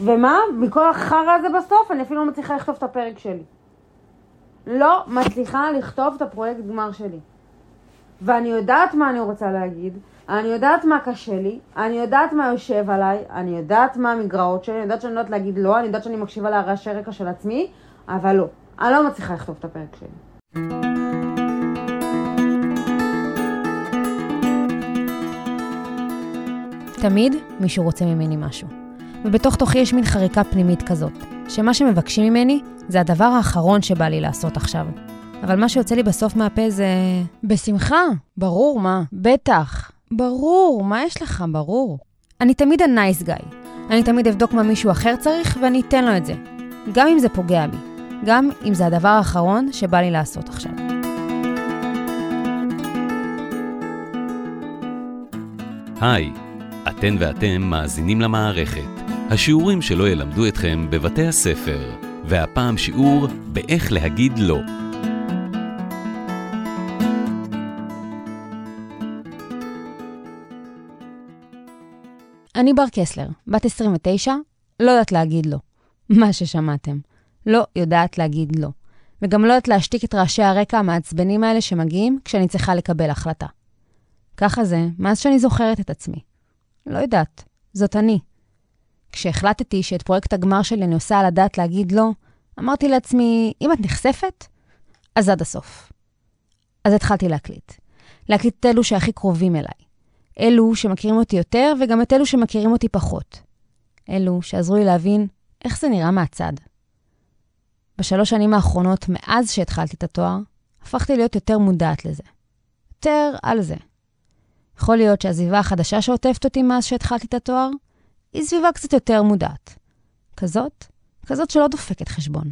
ומה? מכל החרא הזה בסוף, אני אפילו לא מצליחה לכתוב את הפרק שלי. לא מצליחה לכתוב את הפרויקט גמר שלי. ואני יודעת מה אני רוצה להגיד, אני יודעת מה קשה לי, אני יודעת מה יושב עליי, אני יודעת מה המגרעות שלי, אני יודעת שאני יודעת להגיד לא, אני יודעת שאני מקשיבה לרעשי רקע של עצמי, אבל לא. אני לא מצליחה לכתוב את הפרק שלי. תמיד מישהו רוצה ממני משהו. ובתוך תוכי יש מין חריקה פנימית כזאת, שמה שמבקשים ממני זה הדבר האחרון שבא לי לעשות עכשיו. אבל מה שיוצא לי בסוף מהפה זה... בשמחה, ברור, מה? בטח. ברור, מה יש לך? ברור. אני תמיד הנייס גאי. אני תמיד אבדוק מה מישהו אחר צריך ואני אתן לו את זה. גם אם זה פוגע בי. גם אם זה הדבר האחרון שבא לי לעשות עכשיו. היי, אתן ואתם מאזינים למערכת. השיעורים שלא ילמדו אתכם בבתי הספר, והפעם שיעור באיך להגיד לא. אני בר קסלר, בת 29, לא יודעת להגיד לא. מה ששמעתם. לא יודעת להגיד לא. וגם לא יודעת להשתיק את רעשי הרקע המעצבנים האלה שמגיעים כשאני צריכה לקבל החלטה. ככה זה, מאז שאני זוכרת את עצמי. לא יודעת, זאת אני. כשהחלטתי שאת פרויקט הגמר שלי אני עושה על הדעת להגיד לא, אמרתי לעצמי, אם את נחשפת, אז עד הסוף. אז התחלתי להקליט. להקליט את אלו שהכי קרובים אליי. אלו שמכירים אותי יותר וגם את אלו שמכירים אותי פחות. אלו שעזרו לי להבין איך זה נראה מהצד. בשלוש שנים האחרונות, מאז שהתחלתי את התואר, הפכתי להיות יותר מודעת לזה. יותר על זה. יכול להיות שהסביבה החדשה שעוטפת אותי מאז שהתחלתי את התואר, היא סביבה קצת יותר מודעת. כזאת, כזאת שלא דופקת חשבון.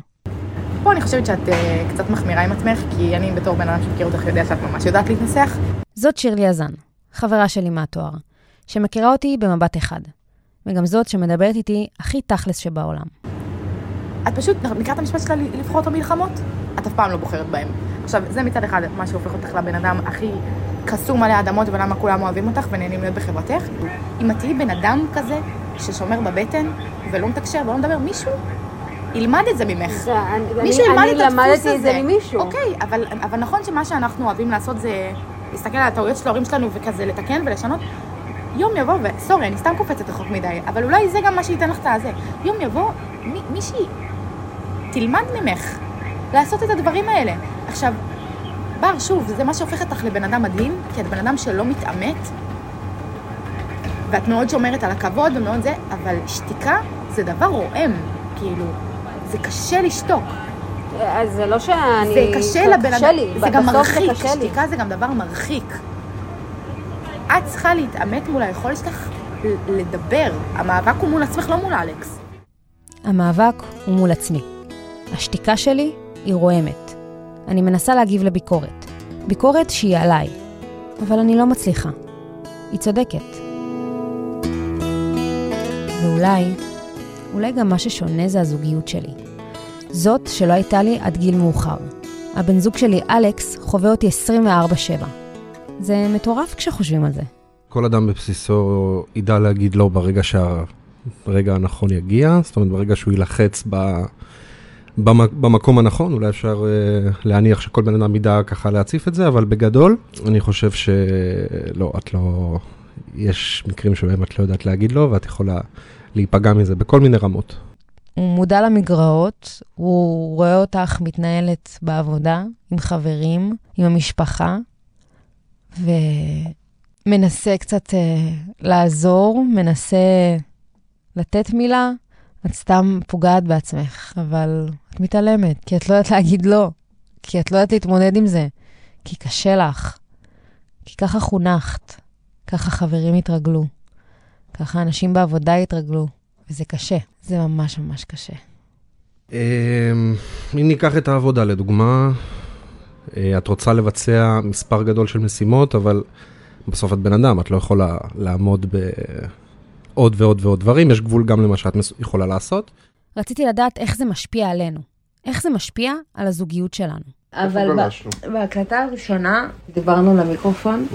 פה אני חושבת שאת uh, קצת מחמירה עם עצמך, כי אני בתור בן אדם שמכיר אותך יודע שאת ממש יודעת להתנסח. זאת שירלי הזן, חברה שלי מהתואר, שמכירה אותי במבט אחד, וגם זאת שמדברת איתי הכי תכלס שבעולם. את פשוט, מכירה את המשפט שלה לבחור את המלחמות? את אף פעם לא בוחרת בהם. עכשיו, זה מצד אחד מה שהופך אותך לבן אדם הכי קסום עלי אדמות ולמה כולם אוהבים אותך ונהנים להיות בחברתך. אם את תהיי בן אדם כזה ששומר בבטן ולא מתקשר ולא מדבר, מישהו ילמד את זה ממך. אני, מישהו אני, ילמד אני את הדפוס למדתי הזה. את זה ממישהו. אוקיי, אבל, אבל נכון שמה שאנחנו אוהבים לעשות זה להסתכל על הטעויות של ההורים שלנו וכזה לתקן ולשנות. יום יבוא, וסורי, אני סתם קופצת רחוק מדי, אבל אולי זה גם מה שייתן לך את הזה. יום יבוא, מי, מישהי תלמד ממך לעשות את הדברים האלה. עכשיו, בר, שוב, זה מה שהופך אותך לבן אדם מדהים, כי את בן אדם שלא מתעמת, ואת מאוד שומרת על הכבוד ומאוד זה, אבל שתיקה זה דבר רועם, כאילו, זה קשה לשתוק. אז זה לא שאני... זה קשה לבן קשה אדם, לי, זה גם מרחיק, לי. שתיקה זה גם דבר מרחיק. את צריכה להתעמת מול היכולת שלך לדבר. המאבק הוא מול עצמך, לא מול אלכס. המאבק הוא מול עצמי. השתיקה שלי היא רועמת. אני מנסה להגיב לביקורת. ביקורת שהיא עליי. אבל אני לא מצליחה. היא צודקת. ואולי, אולי גם מה ששונה זה הזוגיות שלי. זאת שלא הייתה לי עד גיל מאוחר. הבן זוג שלי, אלכס, חווה אותי 24/7. זה מטורף כשחושבים על זה. כל אדם בבסיסו ידע להגיד לא ברגע שהרגע הנכון יגיע, זאת אומרת ברגע שהוא יילחץ ב... במ- במקום הנכון, אולי אפשר uh, להניח שכל בן אדם ידע ככה להציף את זה, אבל בגדול, אני חושב שלא, את לא... יש מקרים שבהם את לא יודעת להגיד לא, ואת יכולה להיפגע מזה בכל מיני רמות. הוא מודע למגרעות, הוא רואה אותך מתנהלת בעבודה, עם חברים, עם המשפחה, ומנסה קצת אה, לעזור, מנסה לתת מילה. את סתם פוגעת בעצמך, אבל את מתעלמת, כי את לא יודעת להגיד לא, כי את לא יודעת להתמודד עם זה, כי קשה לך, כי ככה חונכת, ככה חברים התרגלו, ככה אנשים בעבודה התרגלו, וזה קשה, זה ממש ממש קשה. אמ, אם ניקח את העבודה לדוגמה, אה, את רוצה לבצע מספר גדול של משימות, אבל בסוף את בן אדם, את לא יכולה לעמוד בעוד ועוד ועוד דברים, יש גבול גם למה שאת יכולה לעשות. רציתי לדעת איך זה משפיע עלינו, איך זה משפיע על הזוגיות שלנו. אבל ב- בהקלטה הראשונה דיברנו למיקרופון,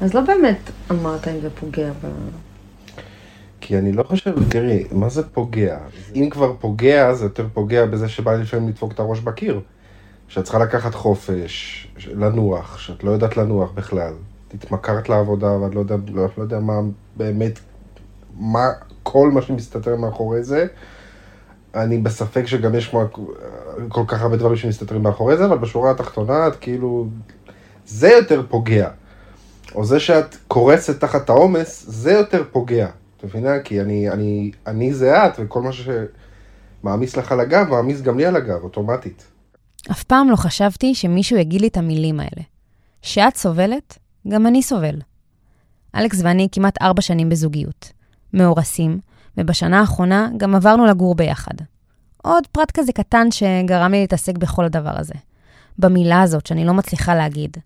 אז לא באמת אמרת אם זה פוגע ב... כי אני לא חושב, תראי, מה זה פוגע? אם כבר פוגע, זה יותר פוגע בזה שבא לי לפעמים לדפוק את הראש בקיר. שאת צריכה לקחת חופש, לנוח, שאת לא יודעת לנוח בכלל. התמכרת לעבודה ואת לא יודע, לא, לא יודע מה באמת, מה, כל מה שמסתתר מאחורי זה. אני בספק שגם יש כל כך הרבה דברים שמסתתרים מאחורי זה, אבל בשורה התחתונה את כאילו, זה יותר פוגע. או זה שאת קורסת תחת העומס, זה יותר פוגע. את מבינה? כי אני, אני, אני זה את, וכל מה שמעמיס לך על הגב, מעמיס גם לי על הגב, אוטומטית. אף פעם לא חשבתי שמישהו יגיד לי את המילים האלה. שאת סובלת, גם אני סובל. אלכס ואני כמעט ארבע שנים בזוגיות. מאורסים, ובשנה האחרונה גם עברנו לגור ביחד. עוד פרט כזה קטן שגרם לי להתעסק בכל הדבר הזה. במילה הזאת שאני לא מצליחה להגיד.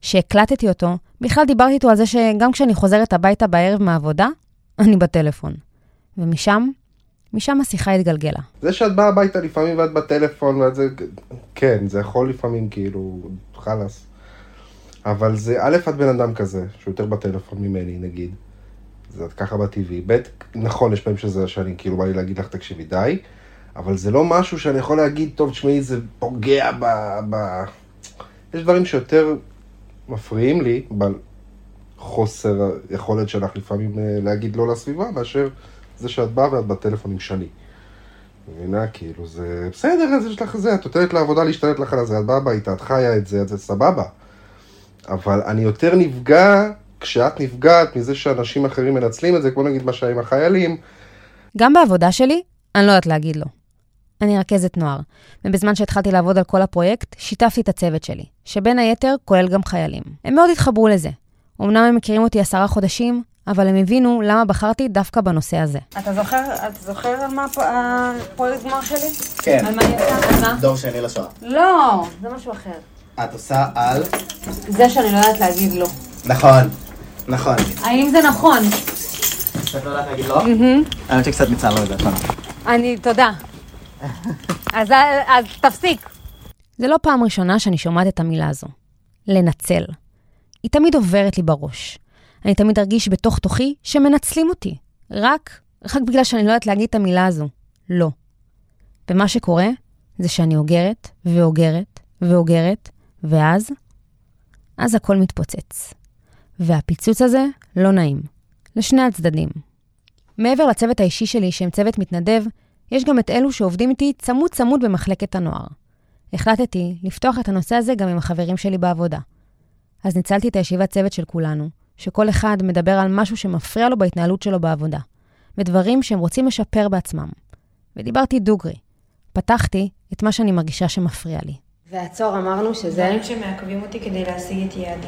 כשהקלטתי אותו, בכלל דיברתי איתו על זה שגם כשאני חוזרת הביתה בערב מהעבודה, אני בטלפון. ומשם, משם השיחה התגלגלה. זה שאת באה הביתה לפעמים ואת בטלפון ואת זה, כן, זה יכול לפעמים כאילו, חלאס. אבל זה, א', את בן אדם כזה, שהוא יותר בטלפון ממני, נגיד. זה את ככה בטבעי. ב', נכון, יש פעמים שזה, שאני כאילו בא לי להגיד לך, תקשיבי, די. אבל זה לא משהו שאני יכול להגיד, טוב, תשמעי, זה פוגע ב... ב... יש דברים שיותר מפריעים לי, בחוסר היכולת שלך לפעמים אה, להגיד לא לסביבה, מאשר זה שאת באה ואת בטלפון עם שני. מבינה? כאילו, זה בסדר, אז יש לך זה, את נותנת לעבודה להשתלט לך על זה, את באה הביתה, את חיה את זה, את זה סבבה. אבל אני יותר נפגע כשאת נפגעת מזה שאנשים אחרים מנצלים את זה, כמו נגיד מה שהיה עם החיילים. גם בעבודה שלי, אני לא יודעת להגיד לא. אני רכזת נוער, ובזמן שהתחלתי לעבוד על כל הפרויקט, שיתפתי את הצוות שלי, שבין היתר כולל גם חיילים. הם מאוד התחברו לזה. אמנם הם מכירים אותי עשרה חודשים, אבל הם הבינו למה בחרתי דווקא בנושא הזה. אתה זוכר, אתה זוכר על מה הפרויקט גמר שלי? כן. על מה יצא? על מה? דור שני לשואה. לא, זה משהו אחר. את עושה על... זה שאני לא יודעת להגיד לא. נכון. נכון. האם זה נכון? את לא יודעת להגיד לא? האמת שקצת מצער לא יודעת. אני, תודה. אז, אז תפסיק. זה לא פעם ראשונה שאני שומעת את המילה הזו. לנצל. היא תמיד עוברת לי בראש. אני תמיד ארגיש בתוך תוכי שמנצלים אותי. רק, רק בגלל שאני לא יודעת להגיד את המילה הזו. לא. ומה שקורה, זה שאני אוגרת, ואוגרת, ואוגרת, ואז, אז הכל מתפוצץ. והפיצוץ הזה לא נעים. לשני הצדדים. מעבר לצוות האישי שלי, שהם צוות מתנדב, יש גם את אלו שעובדים איתי צמוד צמוד במחלקת הנוער. החלטתי לפתוח את הנושא הזה גם עם החברים שלי בעבודה. אז ניצלתי את הישיבת צוות של כולנו, שכל אחד מדבר על משהו שמפריע לו בהתנהלות שלו בעבודה, ודברים שהם רוצים לשפר בעצמם. ודיברתי דוגרי. פתחתי את מה שאני מרגישה שמפריע לי. והצוהר אמרנו שזה... דברים שמעכבים אותי כדי להשיג את יעדי.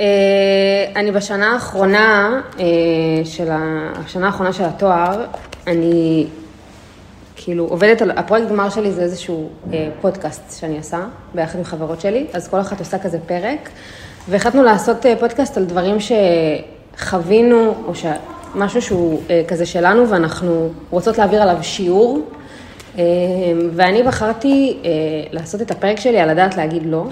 אה, אני בשנה האחרונה אה, של ה... השנה האחרונה של התואר, אני כאילו עובדת על, הפרויקט גמר שלי זה איזשהו אה, פודקאסט שאני עושה ביחד עם חברות שלי, אז כל אחת עושה כזה פרק, והחלטנו לעשות פודקאסט על דברים שחווינו, או ש... משהו שהוא כזה שלנו ואנחנו רוצות להעביר עליו שיעור, ואני בחרתי אה, לעשות את הפרק שלי על לדעת להגיד לא,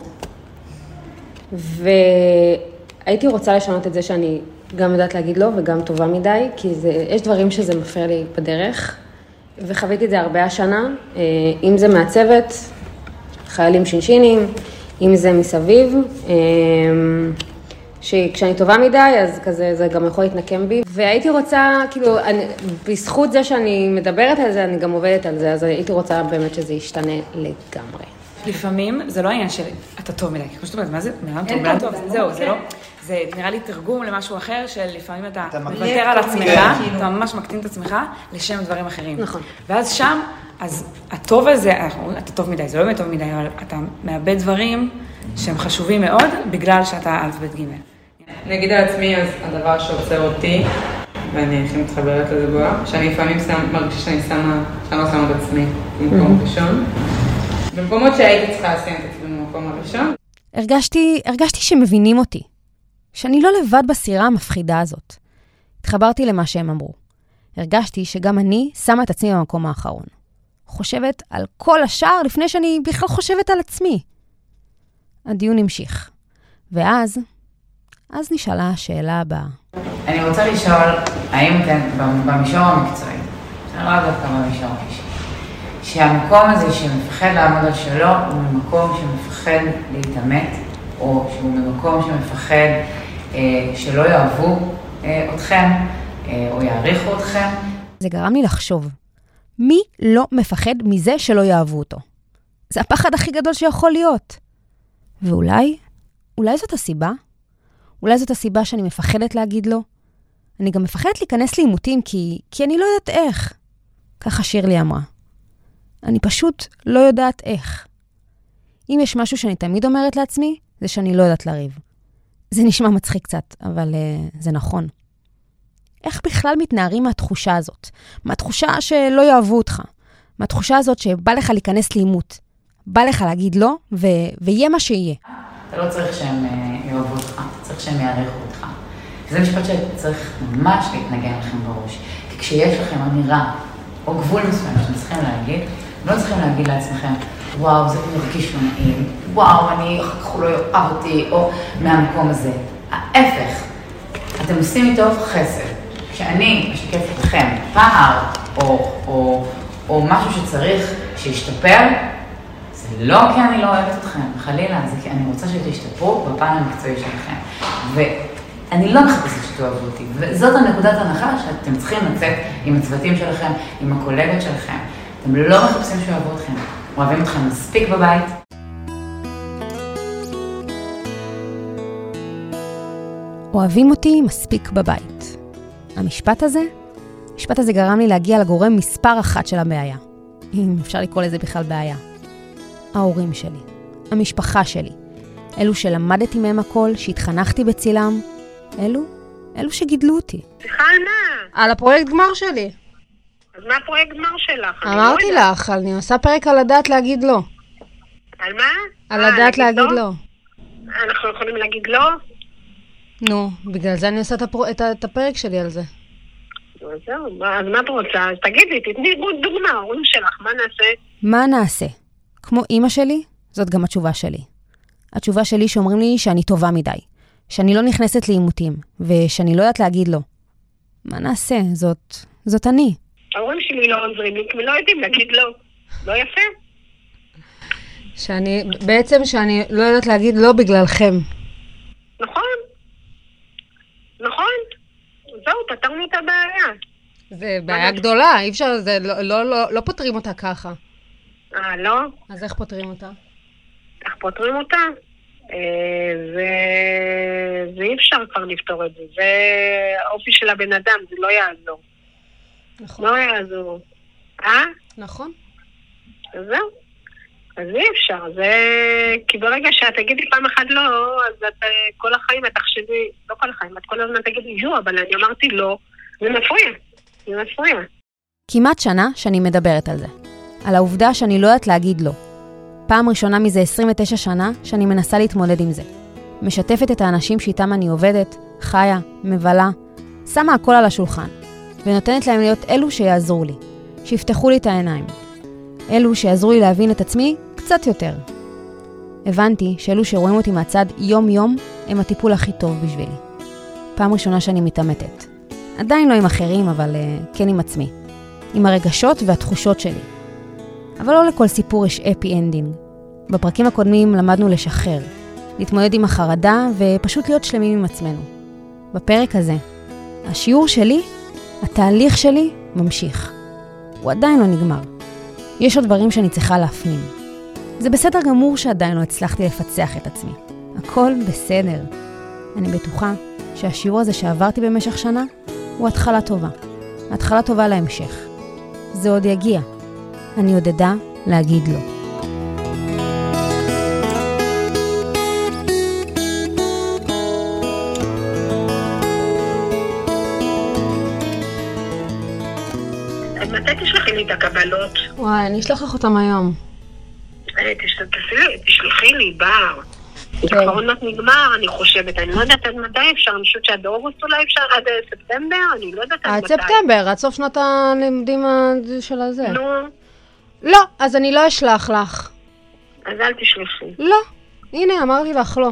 והייתי רוצה לשנות את זה שאני גם יודעת להגיד לא וגם טובה מדי, כי זה, יש דברים שזה מפריע לי בדרך, וחוויתי את זה הרבה השנה, אה, אם זה מהצוות, חיילים שינשינים, אם זה מסביב, אה, שכשאני טובה מדי, אז כזה זה גם יכול להתנקם בי, והייתי רוצה, כאילו, אני, בזכות זה שאני מדברת על זה, אני גם עובדת על זה, אז הייתי רוצה באמת שזה ישתנה לגמרי. לפעמים זה לא העניין של אתה טוב מדי, כמו שאת אומרת, מה זה, בן טוב, בן טוב, זהו, זה לא, זה נראה לי תרגום למשהו אחר, של לפעמים אתה אתה מוותר. על עצמך, כן. אתה ממש מקטין את עצמך לשם דברים אחרים. נכון. ואז שם, אז הטוב הזה, אומרים, אתה טוב מדי, זה לא באמת טוב מדי, אבל אתה מאבד דברים שהם חשובים מאוד, בגלל שאתה א', ב', ג'. אני אגיד על עצמי, אז הדבר שעוצר אותי, ואני הכי מתחברת לזה גבוהה, שאני לפעמים שם, מרגישה שאני שמה, שאני לא שמה את עצמי במקום ראשון. במקומות שהייתי צריכה לשים את עצמי במקום הראשון, הרגשתי, הרגשתי שמבינים אותי, שאני לא לבד בסירה המפחידה הזאת. התחברתי למה שהם אמרו. הרגשתי שגם אני שמה את עצמי במקום האחרון. חושבת על כל השאר לפני שאני בכלל חושבת על עצמי. הדיון המשיך. ואז, אז נשאלה השאלה הבאה. אני רוצה לשאול, האם אתם במישור המקצועי, זה לא דווקא במישור האישי, שהמקום הזה שמפחד לעמוד על שלו הוא מקום שמפחד להתעמת, או שהוא במקום שמפחד אה, שלא יאהבו אה, אתכם, אה, או יעריכו אתכם. זה גרם לי לחשוב, מי לא מפחד מזה שלא יאהבו אותו? זה הפחד הכי גדול שיכול להיות. ואולי, אולי זאת הסיבה? אולי זאת הסיבה שאני מפחדת להגיד לו? אני גם מפחדת להיכנס לעימותים כי, כי אני לא יודעת איך. ככה שירלי אמרה. אני פשוט לא יודעת איך. אם יש משהו שאני תמיד אומרת לעצמי, זה שאני לא יודעת לריב. זה נשמע מצחיק קצת, אבל uh, זה נכון. איך בכלל מתנערים מהתחושה הזאת? מהתחושה שלא יאהבו אותך. מהתחושה הזאת שבא לך להיכנס לעימות. בא לך להגיד לא, ו- ויהיה מה שיהיה. אתה לא צריך שהם uh, יאהבו אותך, אתה צריך שהם יעריכו אותך. זה משפט שצריך ממש להתנגן לכם בראש. כי כשיש לכם אמירה או גבול מסוים שאתם צריכים להגיד, לא צריכים להגיד לעצמכם, וואו, זה מרגיש לא נעים, וואו, אני, אחר כך לא יאהב אותי, או מהמקום הזה. ההפך, אתם עושים איתו חסד. כשאני משקפת לכם פער, או, או, או משהו שצריך שישתפר, זה לא כי אני לא אוהבת אתכם, חלילה, זה כי אני רוצה שתשתפרו בפן המקצועי שלכם. ואני לא מחפשת שתאהבו אותי, וזאת הנקודת הנחה שאתם צריכים לצאת עם הצוותים שלכם, עם הקולגות שלכם. אתם לא מחפשים שאוהבו אתכם, אוהבים אתכם מספיק בבית. אוהבים אותי מספיק בבית. המשפט הזה, המשפט הזה גרם לי להגיע לגורם מספר אחת של הבעיה. אם אפשר לקרוא לזה בכלל בעיה. ההורים שלי, המשפחה שלי, אלו שלמדתי מהם הכל, שהתחנכתי בצילם, אלו, אלו שגידלו אותי. סליחה על מה? על הפרויקט גמר שלי. אז מה הפרויקט גמר שלך? לא אמרתי יודעת. לך, אני עושה פרק על לדעת להגיד לא. על מה? על אה, לדעת להגיד לא. אנחנו יכולים להגיד לא? נו, בגלל זה אני עושה את הפרו- את הפרק שלי על זה. אז זהו, אז מה את רוצה? אז תגידי, תתני דוגמה, ההורים שלך, מה נעשה? מה נעשה? כמו אימא שלי, זאת גם התשובה שלי. התשובה שלי שאומרים לי שאני טובה מדי, שאני לא נכנסת לעימותים, ושאני לא יודעת להגיד לא. מה נעשה? זאת, זאת אני. ההורים שלי לא עוזרים לי, כי לא יודעים להגיד לא. לא יפה? שאני, בעצם שאני לא יודעת להגיד לא בגללכם. נכון. נכון. זהו, פתרנו את הבעיה. זה בעיה גדולה, אי אפשר, זה לא, לא, לא, לא פותרים אותה ככה. אה, לא? אז איך פותרים אותה? איך פותרים אותה? אה, זה... אי אפשר כבר לפתור את זה. זה האופי של הבן אדם, זה לא יעזור. נכון. לא יעזור. אה? נכון. אז זהו. אז אי אפשר, זה... כי ברגע שאת תגידי פעם אחת לא, אז את אה, כל החיים את תחשבי, לא כל החיים, את כל הזמן תגידי יו, אבל אני אמרתי לא, זה מפריע. זה מפריע. כמעט שנה שאני מדברת על זה. על העובדה שאני לא יודעת להגיד לא. פעם ראשונה מזה 29 שנה שאני מנסה להתמודד עם זה. משתפת את האנשים שאיתם אני עובדת, חיה, מבלה, שמה הכל על השולחן, ונותנת להם להיות אלו שיעזרו לי, שיפתחו לי את העיניים. אלו שיעזרו לי להבין את עצמי קצת יותר. הבנתי שאלו שרואים אותי מהצד יום-יום הם הטיפול הכי טוב בשבילי. פעם ראשונה שאני מתעמתת. עדיין לא עם אחרים, אבל אה, כן עם עצמי. עם הרגשות והתחושות שלי. אבל לא לכל סיפור יש happy ending. בפרקים הקודמים למדנו לשחרר, להתמודד עם החרדה ופשוט להיות שלמים עם עצמנו. בפרק הזה, השיעור שלי, התהליך שלי, ממשיך. הוא עדיין לא נגמר. יש עוד דברים שאני צריכה להפנים. זה בסדר גמור שעדיין לא הצלחתי לפצח את עצמי. הכל בסדר. אני בטוחה שהשיעור הזה שעברתי במשך שנה הוא התחלה טובה. התחלה טובה להמשך. זה עוד יגיע. אני עוד אדע להגיד לא. אז מתי תשלחי לי את הקבלות? וואי, אני אשלח לך אותם היום. אה, תשלחי לי, בר. זה כן. כבר עוד מעט נגמר, אני חושבת. אני לא יודעת עד מתי אפשר, אני חושבת שעד אוגוסט אולי אפשר, עד אה, ספטמבר, אני לא יודעת עד עד מתי. ספטמבר, עד סוף שנת הלימודים של הזה. נו, לא, אז אני לא אשלח לך. אז אל תשלחי. לא. הנה, אמרתי לך לא.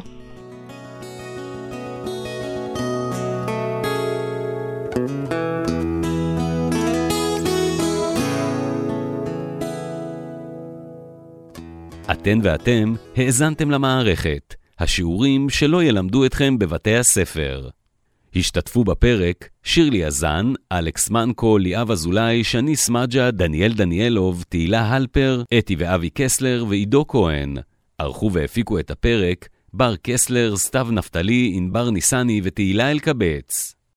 אתן ואתם האזנתם למערכת, השיעורים שלא ילמדו אתכם בבתי הספר. השתתפו בפרק שירלי אזן, אלכס מנקו, ליאב אזולאי, שני סמג'ה, דניאל דניאלוב, תהילה הלפר, אתי ואבי קסלר ועידו כהן. ערכו והפיקו את הפרק בר קסלר, סתיו נפתלי, ענבר ניסני ותהילה אלקבץ.